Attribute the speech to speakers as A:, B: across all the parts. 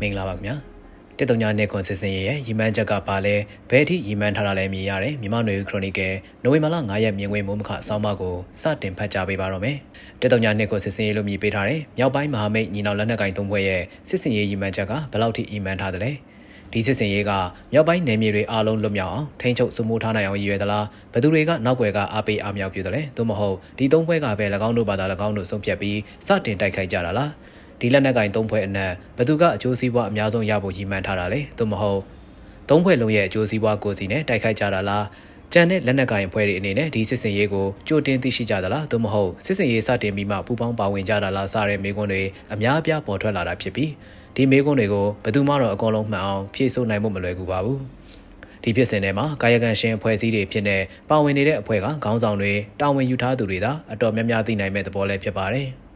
A: မင်္ဂလာပါခင်ဗျာတက်တုံညာနေခွန်စစ်စင်ရဲ့ရီမန်းချက်ကပါလဲဘယ်အထိရီမန်းထားတာလဲမြင်ရတယ်မြန်မာနွေခရိုနီကယ်နိုဝင်ဘာလ9ရက်မြင်ကွင်းမိုးမခအဆောင်မကိုစတင်ဖတ်ကြားပေးပါတော့မယ်တက်တုံညာနေခွန်စစ်စင်ရဲ့လို့မြည်ပေးထားတယ်မြောက်ပိုင်းမဟာမိတ်ညီနောင်လက်နက်ကင်သုံးဘွဲရဲ့စစ်စင်ရေးရီမန်းချက်ကဘယ်လောက်ထိရီမန်းထားတယ်လဲဒီစစ်စင်ရေးကမြောက်ပိုင်းနယ်မြေတွေအားလုံးလွတ်မြောက်အောင်ထိန်းချုပ်စုမိုးထားနိုင်အောင်ရည်ရွယ်သလားဘယ်သူတွေကနောက်ွယ်ကအားပေးအားမြောက်ပြုတယ်လဲသို့မဟုတ်ဒီသုံးဘွဲကပဲ၎င်းတို့ဘာသာ၎င်းတို့ဆုံးဖြတ်ပြီးစတင်တိုက်ခိုက်ကြတာလား ဒီလက်နက်ကင်သုံးဖွဲ့အနက်ဘသူကအကျိုးစီးပွားအများဆုံးရဖို့ရည်မှန်းထားတာလေသို့မဟုတ်သုံးဖွဲ့လုံးရဲ့အကျိုးစီးပွားကိုစီနဲ့တိုက်ခိုက်ကြတာလားကျန်တဲ့လက်နက်ကင်ဖွဲ့တွေအနေနဲ့ဒီစစ်စင်ရေးကိုကြိုတင်သိရှိကြသလားသို့မဟုတ်စစ်စင်ရေးစတင်ပြီးမှပူးပေါင်းပါဝင်ကြတာလားစတဲ့မေးခွန်းတွေအများအပြားပေါ်ထွက်လာတာဖြစ်ပြီးဒီမေးခွန်းတွေကိုဘယ်သူမှတော့အကုန်လုံးမှန်အောင်ဖြေဆိုနိုင်ဖို့မလွယ်ကူပါဘူးဒီဖြစ်စဉ်ထဲမှာကာယကံရှင်အဖွဲ့အစည်းတွေဖြစ်တဲ့ပါဝင်နေတဲ့အဖွဲ့ကခေါင်းဆောင်တွေတာဝန်ယူထားသူတွေသာအတော်များများသိနိုင်မဲ့သဘောလည်းဖြစ်ပါတယ်။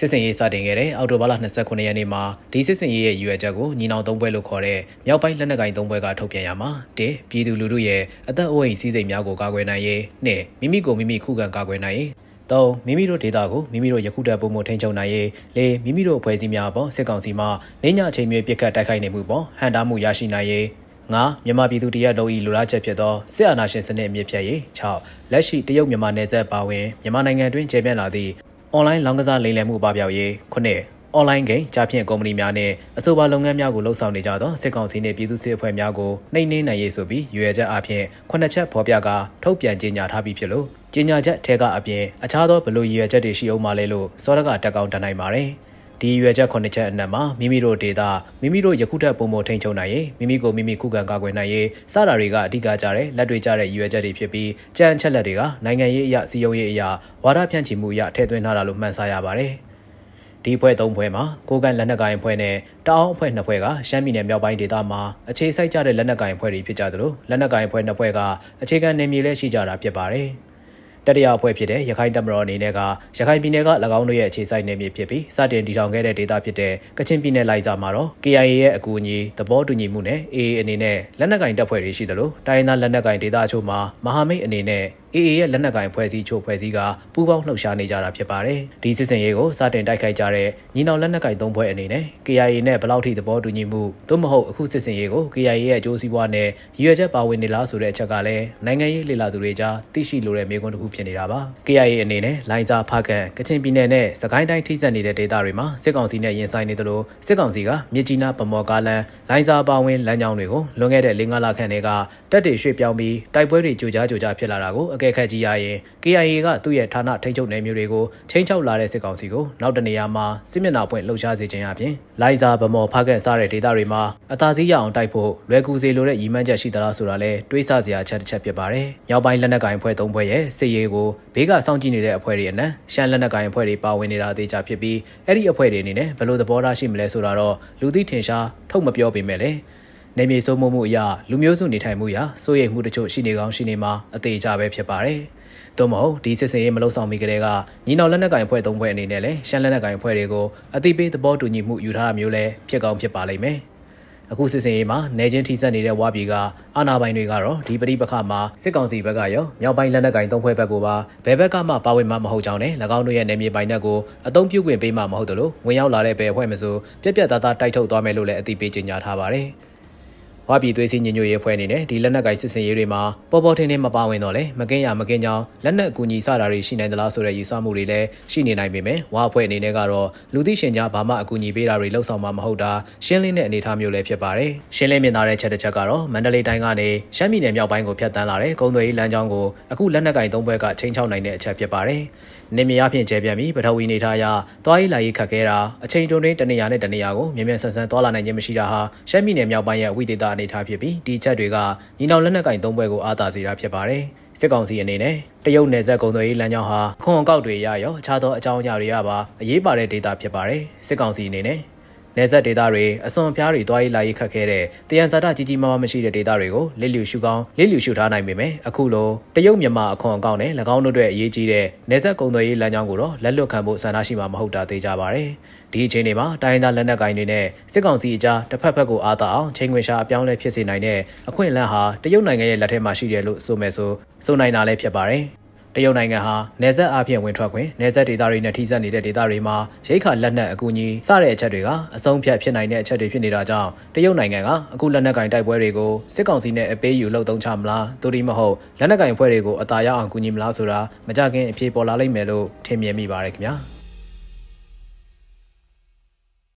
A: စစ်စင်ရေးစတင်ခဲ့တဲ့အောက်တိုဘာလ29ရက်နေ့မှာဒီစစ်စင်ရေးရဲ့ရွယ်ချက်ကိုညီနောင်သုံးပွဲလို့ခေါ်တဲ့မြောက်ပိုင်းလက်နက်ကိုင်သုံးပွဲကထုတ်ပြန်ရမှာတပြည်သူလူထုရဲ့အသက်အိုးအိမ်စည်းစိမ်များကိုကာကွယ်နိုင်ရေးနဲ့မိမိကိုမိမိခုခံကာကွယ်နိုင်ရေးသုံးမိမိတို့ဒေတာကိုမိမိတို့ယခုတက်ပုံမှုထိန်းချုပ်နိုင်ရေးလေးမိမိတို့အဖွဲ့အစည်းများပေါ်စစ်ကောင်စီမှနေညအချိန်မျိုးပြစ်ခတ်တိုက်ခိုက်နေမှုပေါ်ဟန်တာမှုရရှိနိုင်ရေးငါမြန်မာပြည်သူတရက်လုံး၏လူလားချက်ဖြစ်သောစစ်အာဏာရှင်စနစ်အမြင့်ဖြတ်ရေး6လက်ရှိတရုတ်မြန်မာနယ်စပ်ပါဝင်မြန်မာနိုင်ငံတွင်ကျေပြန့်လာသည့် အွန်လိုင်းလောင်းကစားလိမ်လည်မှုပပျောက်ရေးခုနှစ်အွန်လိုင်းဂိမ်းကြားဖြင့်ကုမ္ပဏီများနဲ့အဆိုပါလုပ်ငန်းများကိုလှုပ်ဆောင်နေကြသောစစ်ကောင်စီနှင့်ပြည်သူ့စစ်အဖွဲ့များကိုနှိမ်နင်းနိုင်ရေးဆိုပြီးရွေချက်အပြင်ခုနှစ်ချက်ဖော်ပြကာထုတ်ပြန်ကြေညာထားပြီးဖြစ်လို့ကြေညာချက်ထဲကအပြင်အခြားသောဘလို့ရွေချက်တွေရှိအောင်မလဲလို့စောရကတက်ကောင်းတနိုင်ပါတယ်။ ဒီရွယ်ချက်ခုနှစ်ချက်အနက်မှာမိမိတို့ဒေတာမိမိတို့ယခုထက်ပုံမထိန်ချုံနိုင်ရေးမိမိကိုမိမိခုခံကာကွယ်နိုင်ရေးစတာတွေကအဓိကကြတဲ့လက်တွေကြတဲ့ရွယ်ချက်တွေဖြစ်ပြီးကြံချက်လက်တွေကနိုင်ငံရေးအရာစီယုံရေးအရာဝါဒဖြန့်ချီမှုအရာထည့်သွင်းထားတာလို့မှန်းဆရပါတယ်ဒီဖွဲ့၃ဖွဲ့မှာကိုကန်လက်နက်ကိုင်ဖွဲ့နဲ့တအောင်းအဖွဲ့နှစ်ဖွဲ့ကရှမ်းပြည်နယ်မြောက်ပိုင်းဒေသမှာအခြေစိုက်ကြတဲ့လက်နက်ကိုင်ဖွဲ့တွေဖြစ်ကြသလိုလက်နက်ကိုင်ဖွဲ့နှစ်ဖွဲ့ကအခြေခံနေမြေလည်းရှိကြတာဖြစ်ပါတယ်။ တတိယအဖွဲ့ဖြစ်တဲ့ရခိုင်တပ်မတော်အနေနဲ့ကရခိုင်ပြည်နယ်က၎င်းတို့ရဲ့အခြေစိုက်နယ်မြေဖြစ်ပြီးစတင်တည်ထောင်ခဲ့တဲ့ဒေသဖြစ်တဲ့ကချင်ပြည်နယ်လိုက်စာမှာတော့ KIA ရဲ့အကူအညီသဘောတူညီမှုနဲ့ AA အနေနဲ့လက်နက်ကင်တပ်ဖွဲ့တွေရှိသလိုတိုင်းဒေသလက်နက်ကင်ဒေသအချို့မှာမဟာမိတ်အနေနဲ့ AA ရဲ့လက်နက်ကင်ဖွဲ့စည်းချို့ဖွဲ့စည်းကပူးပေါင်းလှုပ်ရှားနေကြတာဖြစ်ပါတယ်။ဒီစစ်စင်ရေးကိုစတင်တိုက်ခိုက်ကြတဲ့ညီနောင်လက်နက်ကင်သုံးဖွဲ့အနေနဲ့ KIA နဲ့ဘယ်လောက်ထိသဘောတူညီမှုသို့မဟုတ်အခုစစ်စင်ရေးကို KIA ရဲ့အကျိုးစီးပွားနဲ့ရည်ရွယ်ချက်ပါဝင်နေလားဆိုတဲ့အချက်ကလည်းနိုင်ငံရေးလေလာသူတွေကြားသိရှိလိုတဲ့မေးခွန်းတစ်ခုဖြစ်နေတာပါ။ KIA အနေနဲ့လိုင်ဇာဖကန်ကချင်ပြည်နယ်နဲ့စကိုင်းတိုင်းထိစပ်နေတဲ့ဒေသတွေမှာစစ်ကောင်စီနဲ့ရင်ဆိုင်နေသလိုစစ်ကောင်စီကမြစ်ကြီးနားဗမော်ကားလန်လိုင်ဇာပါဝင်လမ်းကြောင်းတွေကိုလွန်ခဲ့တဲ့၄-၅လခန့်တည်းကတပ်တွေရွှေ့ပြောင်းပြီးတိုက်ပွဲတွေကြိုကြားကြိုကြားဖြစ်လာတာကိုအကဲခတ်ကြည့်ရရင် KIA ကသူ့ရဲ့ဌာနထိန်းချုပ်နယ်မြေတွေကိုချင်းချောက်လာတဲ့စစ်ကောင်စီကိုနောက်တနေရာမှာစစ်မျက်နှာပွင့်လှုပ်ရှားစေခြင်းအပြင်လိုင်ဇာဗမော်ဖကန်စားတဲ့ဒေသတွေမှာအသာစီးရအောင်တိုက်ဖို့လွယ်ကူစေလိုတဲ့ရည်မှန်းချက်ရှိသလားဆိုတာလဲတွေးဆစရာချက်တစ်ချက်ဖြစ်ပါတယ်။မြောက်ပိုင်းလက်နက်ကိုင်ဖွဲ့၃ဖွဲ့ရဲ့စစ်ရေးကိုဘေးကစောင့်ကြည့်နေတဲ့အဖွဲ့တွေအနက်ရှမ်းလက်နက်ကိုင်အဖွဲ့တွေပါဝင်နေတာအသေးချာဖြစ်ပြီးအဲ့ဒီအဖွဲ့တွေအနေနဲ့ဘယ်လိုသဘောထားရှိမလဲဆိုတာတော့လူသိထင်ရှားထုတ်မပြောပေမဲ့လည်း နေမြေစိုးမိုးမှုအရလူမျိုးစုနေထိုင်မှုအရစိုးရိမ်မှုတချို့ရှိနေကောင်းရှိနေမှာအသေးချပဲဖြစ်ပါတယ်။သို့မဟုတ်ဒီစစ်စင်ရေးမလုံဆောင်မီကလေးကညီနောင်လက်နက်ကိုင်ဖွဲ့၃ဖွဲ့အနေနဲ့လည်းရှမ်းလက်နက်ကိုင်ဖွဲ့တွေကိုအတိပေးသဘောတူညီမှုယူထားတာမျိုးလည်းဖြစ်ကောင်းဖြစ်ပါလိမ့်မယ်။အခုစစ်စင်ရေးမှာနေချင်းထိစပ်နေတဲ့ဝါပြည်ကအာဏာပိုင်တွေကတော့ဒီပဋိပက္ခမှာစစ်ကောင်စီဘက်ကရောမြောက်ပိုင်းလက်နက်ကင်သုံးဖွဲ့ဘက်ကိုပါဘယ်ဘက်ကမှပါဝင်မှာမဟုတ်ကြောင်းနဲ့၎င်းတို့ရဲ့နေမြေပိုင်နက်ကိုအသုံးပြုခွင့်ပေးမှာမဟုတ်သလိုဝင်ရောက်လာတဲ့ဘယ်အဖွဲ့မဆိုပြက်ပြက်သားသားတိုက်ထုတ်သွားမယ်လို့လည်းအသိပေးကြေညာထားပါတယ်။ ဝါပြည်သွေးစည်းညညရေးအဖွဲ့အနေနဲ့ဒီလက်နက်ကိုင်စစ်စင်ရေးတွေမှာပေါ်ပေါ်ထင်းထင်းမပါဝင်တော့လဲမကင်းရမကင်းကြောင်းလက်နက်အကူအညီစတာတွေရှိနိုင်သလားဆိုတဲ့ယူဆမှုတွေလည်းရှိနေနိုင်ပေမဲ့ဝါအဖွဲ့အနေနဲ့ကတော့လူသိရှင်ကြားဘာမှအကူအညီပေးတာတွေလှုပ်ဆောင်မှာမဟုတ်တာရှင်းလင်းတဲ့အနေအထားမျိုးလည်းဖြစ်ပါတယ်ရှင်းလင်းမြင်သာတဲ့ချက်တစ်ချက်ကတော့မန္တလေးတိုင်းကနေရှမ်းပြည်နယ်မြောက်ပိုင်းကိုဖျက်ဆီးလာတဲ့ကုန်းသွေးရေးလမ်းကြောင်းကိုအခုလက်နက်ကိုင်သုံးဘက်ကချိန်ချောက်နိုင်တဲ့အချက်ဖြစ်ပါတယ်နေမြေအဖြစ်ကျဲပြန့်ပြီးပထဝီနေထားရသွားရေးလာရေးခက်ခဲတာအချိန်တွင်းတွင်းတနေရာနဲ့တနေရာကိုမြင်မြန်ဆန်ဆန်သွားလာနိုင်ခြင်းမရှိတာဟာရှမ်းပြည်နယ်မြောက်ပိုင်းရဲ့ဝိသေသအနေထားဖြစ်ပြီးဒီချက်တွေကညီနောင်လက်နက်ကင်သုံးဘွဲကိုအားသာစေတာဖြစ်ပါတယ်စစ်ကောင်စီအနေနဲ့တရုတ်နယ်စပ်ကုန်သွယ်ရေးလမ်းကြောင်းဟာခွန်အကောက်တွေရရောအခြားသောအကြောင်းအရာတွေရပါအရေးပါတဲ့ဒေတာဖြစ်ပါတယ်စစ်ကောင်စီအနေနဲ့ နေဆက်ဒေတာတွေအစွန်ဖျားတွေတွားရေးလာရေးခက်ခဲတဲ့တယံဇာတကြီးကြီးမားမားမရှိတဲ့ဒေတာတွေကိုလစ်လျူရှုကောင်းလစ်လျူရှုထားနိုင်ပေမဲ့အခုလိုတရုတ်မြန်မာအခွန်အကောင့်နဲ့၎င်းတို့အတွက်အရေးကြီးတဲ့နေဆက်ကုံသွယ်ရေးလမ်းကြောင်းကိုတော့လက်လွတ်ခံဖို့ဆန္ဒရှိမှာမဟုတ်တာသိကြပါဗျ။ဒီအချိန်တွေမှာတိုင်းဒေသလက်နက်ကိုင်တွေနဲ့စစ်ကောင်စီအကြားတစ်ဖက်ဖက်ကိုအားသာအောင်ချိန်ခွင်ရှာအပြောင်းလဲဖြစ်စေနိုင်တဲ့အခွင့်အလမ်းဟာတရုတ်နိုင်ငံရဲ့လက်ထဲမှာရှိတယ်လို့ဆိုမယ်ဆိုဆိုနိုင်တာလည်းဖြစ်ပါတယ်။ တတရုတ်နိုင်ငံဟာနယ်စပ်အပြင်ဝင်ထွက်ခွင့်နယ်စပ်ဒေသတွေနဲ့ထိစပ်နေတဲ့ဒေသတွေမှာရိတ်ခါလက်နက်အကူအညီစတဲ့အချက်တွေကအဆုံးဖြတ်ဖြစ်နိုင်တဲ့အချက်တွေဖြစ်နေတာကြောင့်တရုတ်နိုင်ငံကအခုလက်နက်ကင်တိုက်ပွဲတွေကိုစစ်ကောင်စီနဲ့အပေးယူလှုပ်သုံးချမလားသူဒီမဟုတ်လက်နက်ကင်ဖွဲ့တွေကိုအသာရအောင်ကူညီမလားဆိုတာမကြခင်အပြေပေါ်လာလိမ့်မယ်လို့ထင်မြင်မိပါတယ်ခင်ဗျာ။